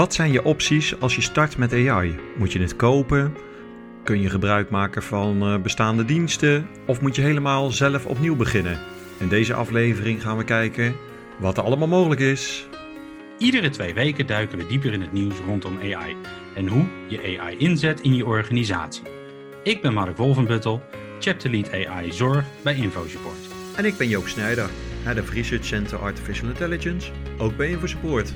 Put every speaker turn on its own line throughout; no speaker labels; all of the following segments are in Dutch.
Wat zijn je opties als je start met AI? Moet je het kopen? Kun je gebruik maken van eh, bestaande diensten? Of moet je helemaal zelf opnieuw beginnen? In deze aflevering gaan we kijken wat er allemaal mogelijk is.
Iedere twee weken duiken we dieper in het nieuws rondom AI en hoe je AI inzet in je organisatie. Ik ben Mark Wolvenbuttel, Chapter Lead AI Zorg bij InfoSupport.
En ik ben Joop Snijder, Head of Research Center Artificial Intelligence, ook bij InfoSupport.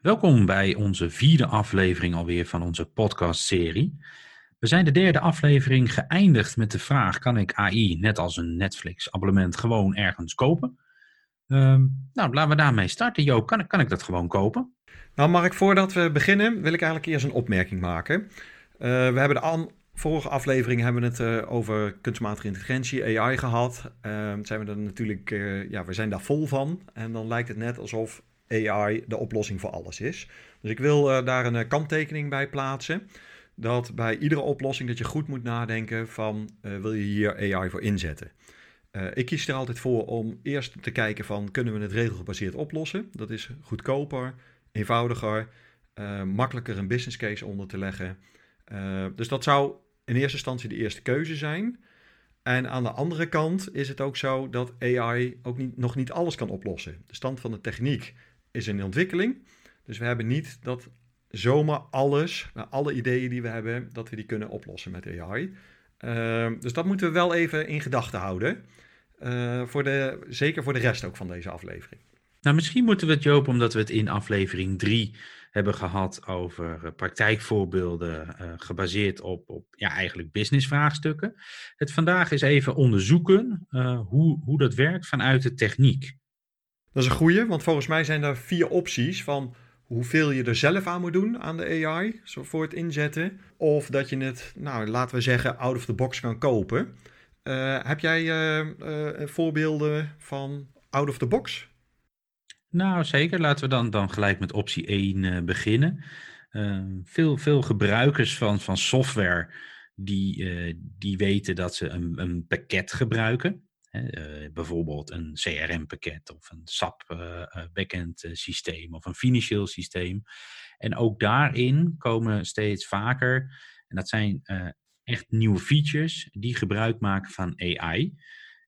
Welkom bij onze vierde aflevering alweer van onze podcastserie. We zijn de derde aflevering geëindigd met de vraag: kan ik AI net als een Netflix-abonnement gewoon ergens kopen? Ehm, nou, laten we daarmee starten. Joop, kan, kan ik dat gewoon kopen?
Nou, Mark, voordat we beginnen, wil ik eigenlijk eerst een opmerking maken. Uh, we hebben de vorige aflevering hebben we het uh, over kunstmatige intelligentie, AI gehad. Uh, zijn we er natuurlijk, uh, ja, we zijn daar vol van. En dan lijkt het net alsof AI de oplossing voor alles is. Dus ik wil uh, daar een uh, kanttekening bij plaatsen. Dat bij iedere oplossing dat je goed moet nadenken van uh, wil je hier AI voor inzetten. ik kies er altijd voor om eerst te kijken van kunnen we het regelgebaseerd oplossen. Dat is goedkoper, eenvoudiger, makkelijker een business case onder te leggen. dus dat zou in eerste instantie de eerste keuze zijn. En aan de andere kant is het ook zo dat AI ook niet, nog niet alles kan oplossen. De stand van de techniek is in ontwikkeling. Dus we hebben niet dat zomaar alles, nou, alle ideeën die we hebben, dat we die kunnen oplossen met AI. Uh, dus dat moeten we wel even in gedachten houden. Uh, voor de, zeker voor de rest ook van deze aflevering.
Nou, misschien moeten we het, Joop, omdat we het in aflevering 3 hebben gehad over uh, praktijkvoorbeelden uh, gebaseerd op, op ja, eigenlijk businessvraagstukken. Het vandaag eens even onderzoeken hoe, hoe dat werkt vanuit de techniek.
Dat is een goeie, want volgens mij zijn er vier opties van hoeveel je er zelf aan moet doen aan de AI voor het inzetten. Of dat je het, nou, laten we zeggen, out of the box kan kopen. Uh, heb jij uh, uh, voorbeelden van out of the box?
Nou, zeker. Laten we dan, dan gelijk met optie 1 beginnen. veel, veel gebruikers van, van software die, die weten dat ze een, een pakket gebruiken. Uh, bijvoorbeeld een CRM-pakket of een SAP uh, backend systeem of een financieel systeem. En ook daarin komen steeds vaker, en dat zijn uh, echt nieuwe features die gebruik maken van AI.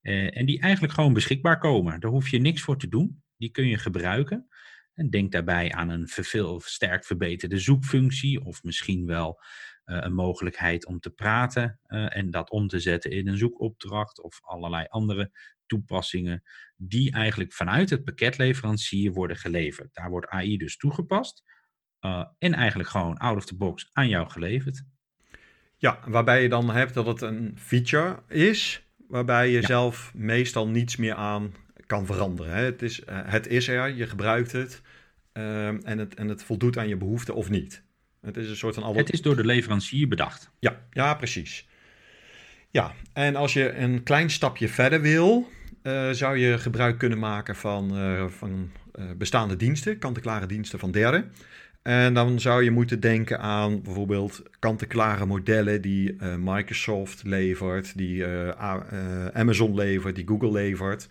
en die eigenlijk gewoon beschikbaar komen. Daar hoef je niks voor te doen. Die kun je gebruiken. En denk daarbij aan een veel sterk verbeterde zoekfunctie of misschien wel een mogelijkheid om te praten uh, en dat om te zetten in een zoekopdracht of allerlei andere toepassingen die eigenlijk vanuit het pakketleverancier worden geleverd. Daar wordt AI dus toegepast uh, en eigenlijk gewoon out of the box aan jou geleverd.
Ja, waarbij je dan hebt dat het een feature is, waarbij je ja. zelf meestal niets meer aan kan veranderen. Hè. Het, is, het is er, je gebruikt het en, het en het voldoet aan je behoeften of niet.
Het is een soort van... Alle... Het is door de leverancier bedacht.
Ja, ja, precies. Ja, en als je een klein stapje verder wil, uh, zou je gebruik kunnen maken van, uh, van uh, bestaande diensten, kant-en-klare diensten van derden. En dan zou je moeten denken aan bijvoorbeeld kant-en-klare modellen die Microsoft levert, die Amazon levert, die Google levert.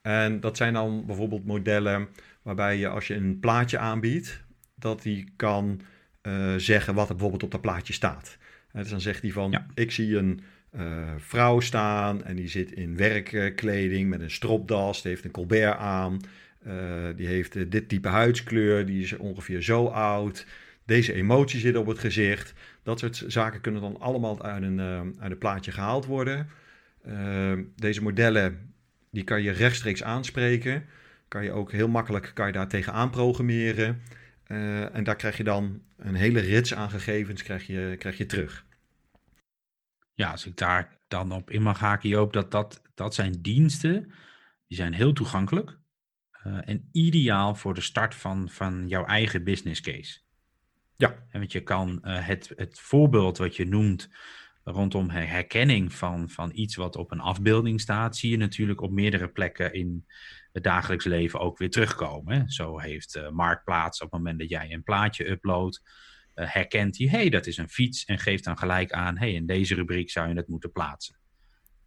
En dat zijn dan bijvoorbeeld modellen waarbij je als je een plaatje aanbiedt, dat die kan uh, zeggen wat er bijvoorbeeld op dat plaatje staat. Dus dan zegt hij van, ja. ik zie een uh, vrouw staan en die zit in werkkleding met een stropdas, die heeft een colbert aan, die heeft dit type huidskleur, die is ongeveer zo oud, deze emotie zit op het gezicht. Dat soort zaken kunnen dan allemaal uit een, uit een plaatje gehaald worden. deze modellen, die kan je rechtstreeks aanspreken. Kan je ook heel makkelijk kan je daar tegenaan programmeren. En daar krijg je dan een hele rits aan gegevens krijg je, krijg je terug.
Ja, als ik daar dan op in mag haken, Joop, dat, dat, dat zijn diensten, die zijn heel toegankelijk uh, en ideaal voor de start van, van jouw eigen business case.
Ja.
En want je kan uh, het, het voorbeeld wat je noemt rondom herkenning van, van iets wat op een afbeelding staat, zie je natuurlijk op meerdere plekken in het dagelijks leven ook weer terugkomen. Zo heeft uh, Marktplaats op het moment dat jij een plaatje uploadt, uh, herkent hij, hey, dat is een fiets en geeft dan gelijk aan, hey, in deze rubriek zou je het moeten plaatsen.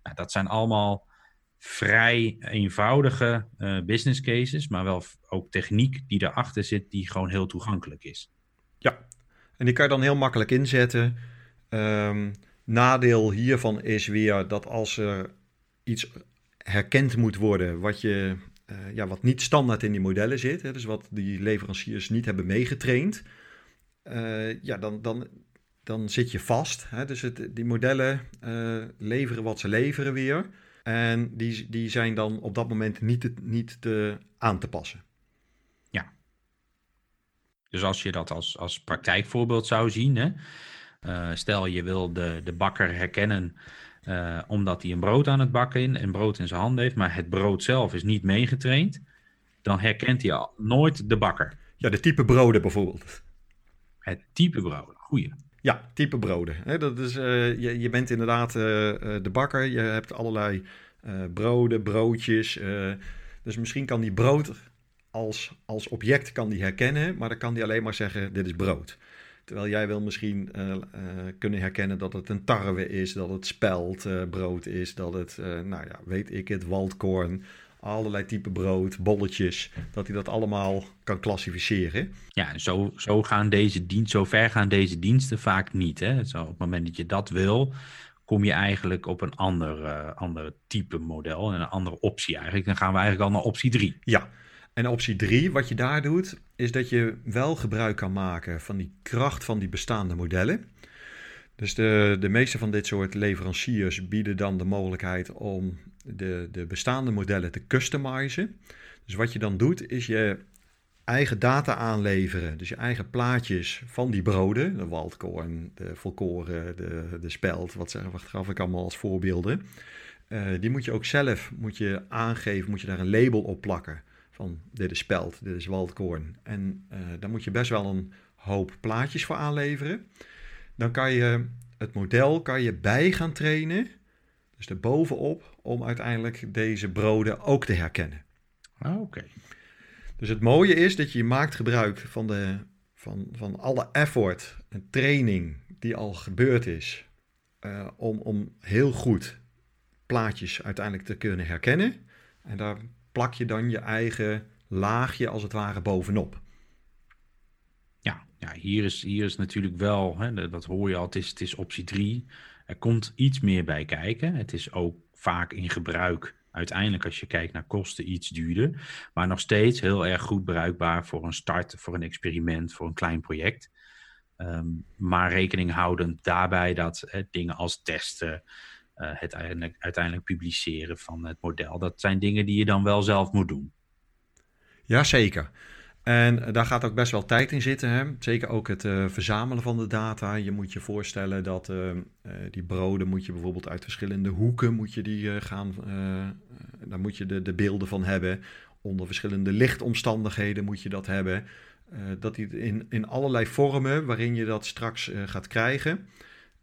Nou, dat zijn allemaal vrij eenvoudige uh, business cases, maar wel ook techniek die erachter zit die gewoon heel toegankelijk is.
Ja, en die kan je dan heel makkelijk inzetten. Um, nadeel hiervan is weer dat als er iets herkend moet worden wat, je, uh, ja, wat niet standaard in die modellen zit, hè, dus wat die leveranciers niet hebben meegetraind, uh, ja, dan, dan, dan zit je vast. Hè? Dus het, die modellen uh, leveren wat ze leveren weer. En die, die zijn dan op dat moment niet, niet te aan te passen.
Ja. Dus als je dat als, als praktijkvoorbeeld zou zien, hè? Stel je wil de, de bakker herkennen uh, omdat hij een brood aan het bakken in, een brood in zijn hand heeft, maar het brood zelf is niet meegetraind, dan herkent hij al nooit de bakker.
Ja, de type broden bijvoorbeeld.
Het type broden, goeie.
Ja, type broden. He, dat is, uh, je, je bent inderdaad uh, de bakker. Je hebt allerlei broden, broodjes. dus misschien kan die brood als, als object kan die herkennen, maar dan kan die alleen maar zeggen: dit is brood. Terwijl jij wil misschien kunnen herkennen dat het een tarwe is, dat het speldbrood is, dat het, nou ja, weet ik het, waldkorn allerlei type brood, bolletjes, dat hij dat allemaal kan klassificeren.
Ja, zo, zo, gaan deze dienst, zo ver gaan deze diensten vaak niet. Hè? Zo, op het moment dat je dat wil, kom je eigenlijk op een ander, uh, ander type model en een andere optie eigenlijk. Dan gaan we eigenlijk al naar optie 3.
Ja, en optie 3, wat je daar doet, is dat je wel gebruik kan maken van die kracht van die bestaande modellen. Dus de, de meeste van dit soort leveranciers bieden dan de mogelijkheid om de, de bestaande modellen te customizen. Dus wat je dan doet, is je eigen data aanleveren. Dus je eigen plaatjes van die broden, de waldkorn, de volkoren, de, de speld, wat, zeg, wat gaf ik allemaal als voorbeelden. Uh, die moet je ook zelf moet je aangeven, moet je daar een label op plakken. Van dit is speld, dit is waldkorn. En uh, daar moet je best wel een hoop plaatjes voor aanleveren. Dan kan je het model kan je bij gaan trainen dus erbovenop, om uiteindelijk deze broden ook te herkennen.
Ah, Oké. Okay.
Dus het mooie is dat je maakt gebruik van, de, van, van alle effort en training die al gebeurd is, uh, om, om heel goed plaatjes uiteindelijk te kunnen herkennen. En daar plak je dan je eigen laagje als het ware bovenop.
Ja, ja hier, is, hier is natuurlijk wel, hè, dat hoor je al, het is, het is optie 3. Er komt iets meer bij kijken. Het is ook vaak in gebruik, uiteindelijk als je kijkt naar kosten, iets duurder. Maar nog steeds heel erg goed bruikbaar voor een start, voor een experiment, voor een klein project. Um, maar rekening houdend daarbij dat dingen als testen, het uiteindelijk, uiteindelijk publiceren van het model, dat zijn dingen die je dan wel zelf moet doen.
Jazeker. En daar gaat ook best wel tijd in zitten. Hè? Zeker ook het uh, verzamelen van de data. Je moet je voorstellen dat uh, die broden moet je bijvoorbeeld uit verschillende hoeken moet je die gaan. daar moet je de, de beelden van hebben. Onder verschillende lichtomstandigheden moet je dat hebben. dat die in, in allerlei vormen waarin je dat straks gaat krijgen.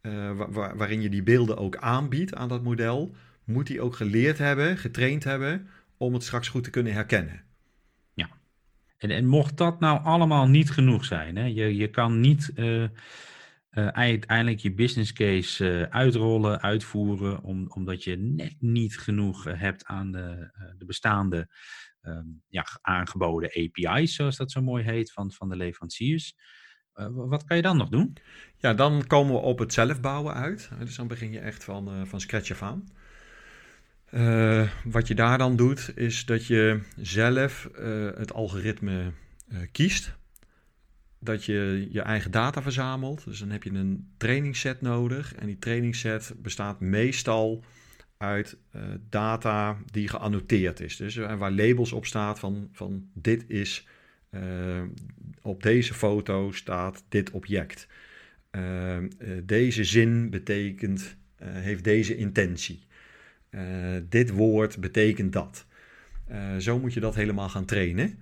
Waar, waarin je die beelden ook aanbiedt aan dat model. Moet die ook geleerd hebben, getraind hebben. om het straks goed te kunnen herkennen.
En, en, mocht dat nou allemaal niet genoeg zijn, hè? Je, je kan niet uh, uh, uiteindelijk je business case uitrollen, uitvoeren, om, omdat je net niet genoeg hebt aan de, de bestaande um, ja, aangeboden API's, zoals dat zo mooi heet, van, van de leveranciers. Wat kan je dan nog doen?
Ja, dan komen we op het zelfbouwen uit. Dus dan begin je echt van, van scratch af aan. Wat je daar dan doet, is dat je zelf het algoritme kiest. Dat je je eigen data verzamelt. Dus dan heb je een trainingsset nodig. En die trainingsset bestaat meestal uit data die geannoteerd is. Dus waar labels op staat van, van dit is, op deze foto staat dit object. deze zin betekent heeft deze intentie. dit woord betekent dat. zo moet je dat helemaal gaan trainen.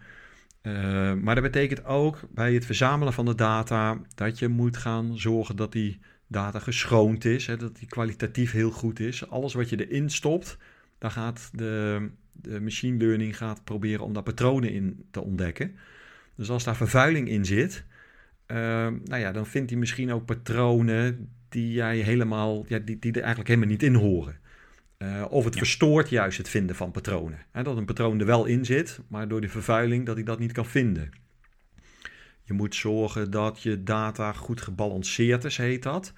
maar dat betekent ook bij het verzamelen van de data dat je moet gaan zorgen dat die data geschroond is, hè, dat die kwalitatief heel goed is. Alles wat je erin stopt, daar gaat de, de machine learning gaat proberen om daar patronen in te ontdekken. Dus als daar vervuiling in zit, uh, nou ja, dan vindt hij misschien ook patronen die jij helemaal, ja, die, die er eigenlijk helemaal niet in horen. Uh, of het verstoort juist het vinden van patronen. Hè, dat een patroon er wel in zit, maar door de vervuiling dat hij dat niet kan vinden. Je moet zorgen dat je data goed gebalanceerd is, heet dat.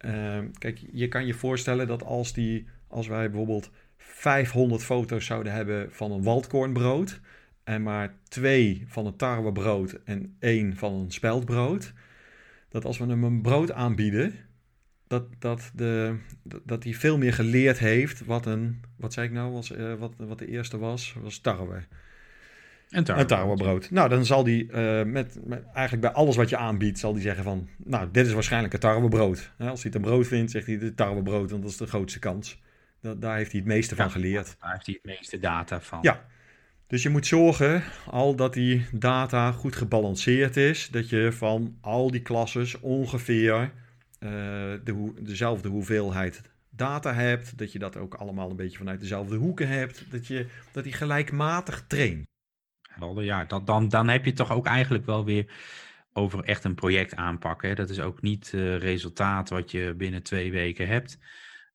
Uh, kijk, je kan je voorstellen dat als, die, als wij bijvoorbeeld 500 foto's zouden hebben van een waldkornbrood en maar twee van een tarwebrood en één van een speldbrood, dat als we hem een brood aanbieden, dat, dat, de, dat hij veel meer geleerd heeft wat een, wat zei ik nou, was, uh, wat, wat de eerste was, was tarwe. En tarwebrood. Nou, dan zal die uh, met, met, eigenlijk bij alles wat je aanbiedt, zal die zeggen van, nou, dit is waarschijnlijk een tarwebrood. als hij het een brood vindt, zegt hij de tarwebrood, want dat is de grootste kans. Dat, daar heeft hij het meeste van geleerd.
Daar heeft hij het meeste data van.
Ja. Dus je moet zorgen al dat die data goed gebalanceerd is. Dat je van al die klasses ongeveer uh, de, dezelfde hoeveelheid data hebt. Dat je dat ook allemaal een beetje vanuit dezelfde hoeken hebt. Dat, je, dat die gelijkmatig traint.
Ja, dat, dan, dan heb je toch ook eigenlijk wel weer over echt een project aanpakken. Dat is ook niet uh, resultaat wat je binnen twee weken hebt.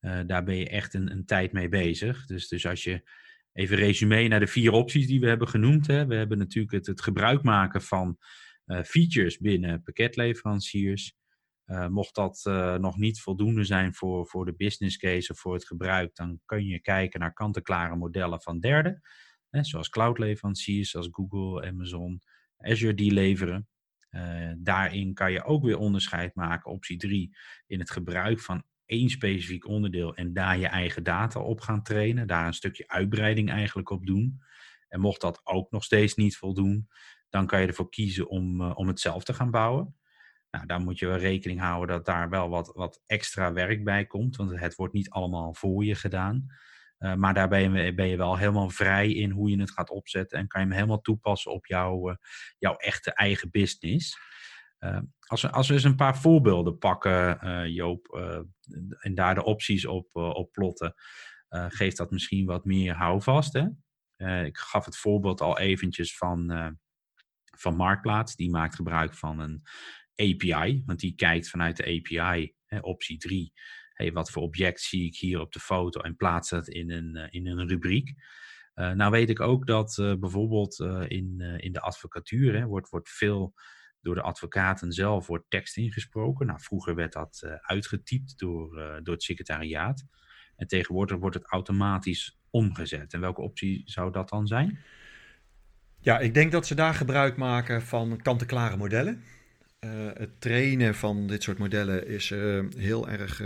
Uh, daar ben je echt een, een, tijd mee bezig. Dus, dus als je even resume naar de vier opties die we hebben genoemd. Hè. We hebben natuurlijk het, het gebruik maken van uh, features binnen pakketleveranciers. mocht dat nog niet voldoende zijn voor, voor de business case of voor het gebruik, dan kun je kijken naar kant-en-klare modellen van derden. Hè, zoals cloudleveranciers, zoals Google, Amazon, Azure die leveren. Daarin kan je ook weer onderscheid maken, optie 3, in het gebruik van één specifiek onderdeel en daar je eigen data op gaan trainen. Daar een stukje uitbreiding eigenlijk op doen. En mocht dat ook nog steeds niet voldoen, dan kan je ervoor kiezen om, uh, om het zelf te gaan bouwen. Nou, daar moet je wel rekening houden dat daar wel wat, wat extra werk bij komt, want het wordt niet allemaal voor je gedaan. Uh, maar daar ben je, ben je, wel helemaal vrij in hoe je het gaat opzetten en kan je hem helemaal toepassen op jouw, uh, jouw echte eigen business. Uh, als, we, als we eens een paar voorbeelden pakken, Joop, en daar de opties op, op plotten, geeft dat misschien wat meer houvast. Hè? ik gaf het voorbeeld al eventjes van, van Marktplaats. Die maakt gebruik van een API, want die kijkt vanuit de API, hè, optie 3, hey, wat voor object zie ik hier op de foto en plaats dat in een, uh, in een rubriek. Uh, nou weet ik ook dat uh, bijvoorbeeld in, in de advocatuur hè, wordt, wordt veel door de advocaten zelf wordt tekst ingesproken. Nou, vroeger werd dat uitgetypt door, door het secretariaat. En tegenwoordig wordt het automatisch omgezet. En welke optie zou dat dan zijn?
Ja, ik denk dat ze daar gebruik maken van kant-en-klare modellen. Uh, het trainen van dit soort modellen is heel erg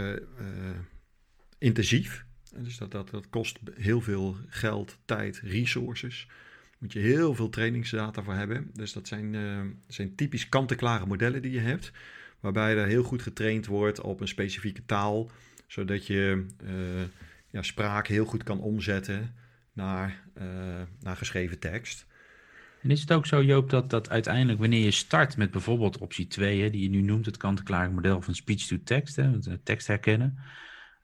intensief. Dus dat, dat, dat kost heel veel geld, tijd, resources. Moet je heel veel trainingsdata voor hebben. Dus dat zijn, zijn typisch kant-en-klare modellen die je hebt. Waarbij er heel goed getraind wordt op een specifieke taal. Zodat je ja, spraak heel goed kan omzetten naar, naar geschreven tekst.
En is het ook zo, Joop, dat, dat uiteindelijk wanneer je start met bijvoorbeeld optie 2, hè, die je nu noemt, het kant-en-klare model van speech-to-text, eh, tekst herkennen, uh,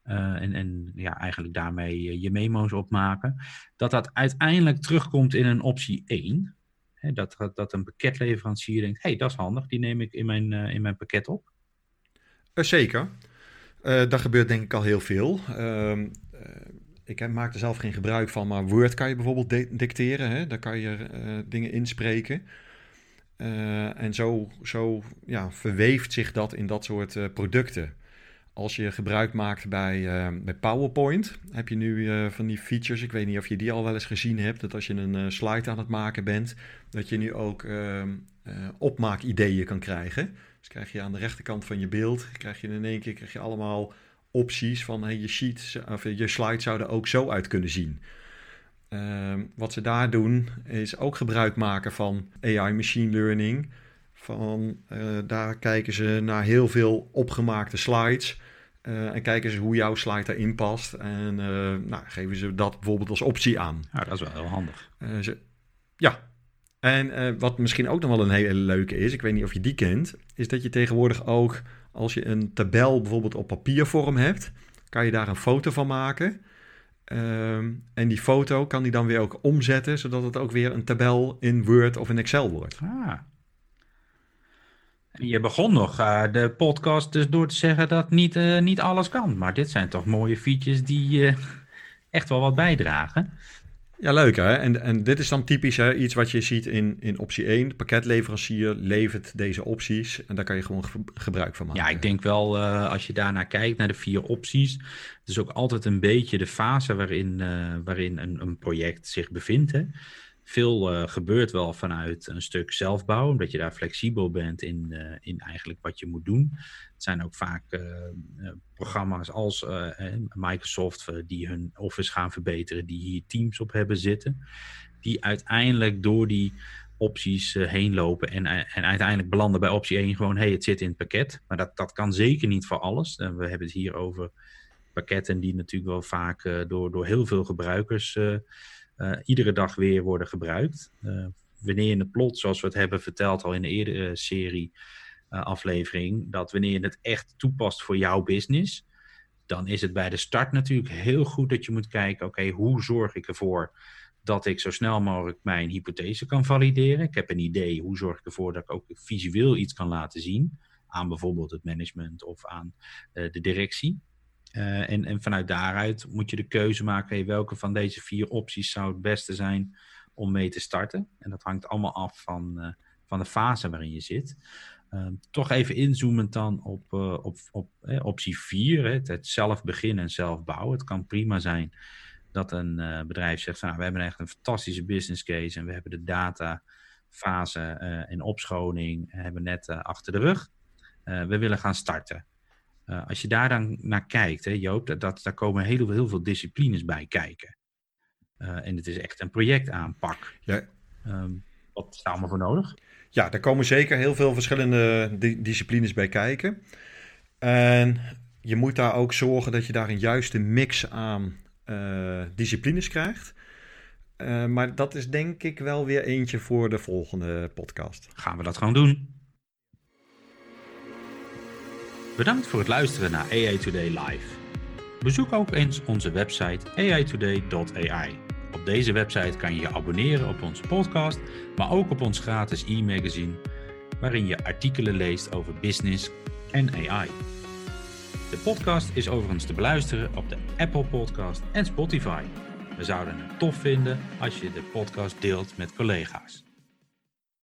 en, en ja, eigenlijk daarmee je memo's opmaken, dat dat uiteindelijk terugkomt in een optie 1. Hè, dat, dat een pakketleverancier denkt, hey, dat is handig, die neem ik in mijn, uh, in mijn pakket op.
Uh, zeker. dat gebeurt denk ik al heel veel. Ehm, ik maak er zelf geen gebruik van, maar Word kan je bijvoorbeeld dicteren. Hè? Daar kan je uh, dingen inspreken. Uh, en zo, zo ja, verweeft zich dat in dat soort uh, producten. Als je gebruik maakt bij, bij PowerPoint, heb je nu van die features. Ik weet niet of je die al wel eens gezien hebt. Dat als je een slide aan het maken bent, dat je nu ook ehm, opmaakideeën kan krijgen. Dus krijg je aan de rechterkant van je beeld, krijg je in één keer krijg je allemaal opties van hey, je sheet of je slide zouden ook zo uit kunnen zien. Uh, wat ze daar doen is ook gebruik maken van AI machine learning. Van, uh, daar kijken ze naar heel veel opgemaakte slides. Uh, en kijken ze hoe jouw slide daarin past. En nou, geven ze dat bijvoorbeeld als optie aan.
Ja, dat is wel heel handig.
Ze, ja. En wat misschien ook nog wel een hele leuke is, ik weet niet of je die kent, is dat je tegenwoordig ook, als je een tabel bijvoorbeeld op papiervorm hebt, kan je daar een foto van maken. Ehm, en die foto kan die dan weer ook omzetten, zodat het ook weer een tabel in Word of in Excel wordt.
Ah. Je begon nog uh, de podcast dus door te zeggen dat niet, uh, niet alles kan. Maar dit zijn toch mooie features die uh, echt wel wat bijdragen.
Ja, leuk hè. En, en dit is dan typisch hè, iets wat je ziet in, in optie 1. De pakketleverancier levert deze opties en daar kan je gewoon gebruik van maken.
Ja, ik denk wel uh, als je daarnaar kijkt, naar de vier opties. Het is ook altijd een beetje de fase waarin, uh, waarin een, een project zich bevindt. Hè. Veel uh, gebeurt wel vanuit een stuk zelfbouw, omdat je daar flexibel bent in, in eigenlijk wat je moet doen. Het zijn ook vaak programma's als Microsoft die hun Office gaan verbeteren, die hier teams op hebben zitten, die uiteindelijk door die opties heen lopen en, en uiteindelijk belanden bij optie 1 gewoon, hey, het zit in het pakket. Maar dat, dat kan zeker niet voor alles. We hebben het hier over pakketten die natuurlijk wel vaak door, door heel veel gebruikers iedere dag weer worden gebruikt. Uh, wanneer je het plot, zoals we het hebben verteld al in de eerdere serie uh, aflevering, dat wanneer je het echt toepast voor jouw business, dan is het bij de start natuurlijk heel goed dat je moet kijken, oké, hoe zorg ik ervoor dat ik zo snel mogelijk mijn hypothese kan valideren. Ik heb een idee, hoe zorg ik ervoor dat ik ook visueel iets kan laten zien aan bijvoorbeeld het management of aan de directie. Uh, en, en vanuit daaruit moet je de keuze maken, welke van deze vier opties zou het beste zijn om mee te starten. En dat hangt allemaal af van, uh, van de fase waarin je zit. Uh, toch even inzoomend dan op, op, op optie 4, hè, het zelf beginnen en zelf bouwen. Het kan prima zijn dat een bedrijf zegt, nou, we hebben echt een fantastische business case en we hebben de data fase en opschoning hebben net achter de rug. we willen gaan starten. Uh, als je daar dan naar kijkt, hè, Joop, dat, dat, daar komen heel, heel veel disciplines bij kijken. Uh, en het is echt een projectaanpak. Ja. Um, wat is daar allemaal voor nodig?
Ja, daar komen zeker heel veel verschillende di disciplines bij kijken. En je moet daar ook zorgen dat je daar een juiste mix aan uh, disciplines krijgt. maar dat is denk ik wel weer eentje voor de volgende podcast.
Gaan we dat gewoon doen? Bedankt voor het luisteren naar AI Today Live. Bezoek ook eens onze website aitoday.ai. Op deze website kan je je abonneren op onze podcast, maar ook op ons gratis e-magazine, waarin je artikelen leest over business en AI. De podcast is overigens te beluisteren op de Apple Podcast en Spotify. We zouden het tof vinden als je de podcast deelt met collega's.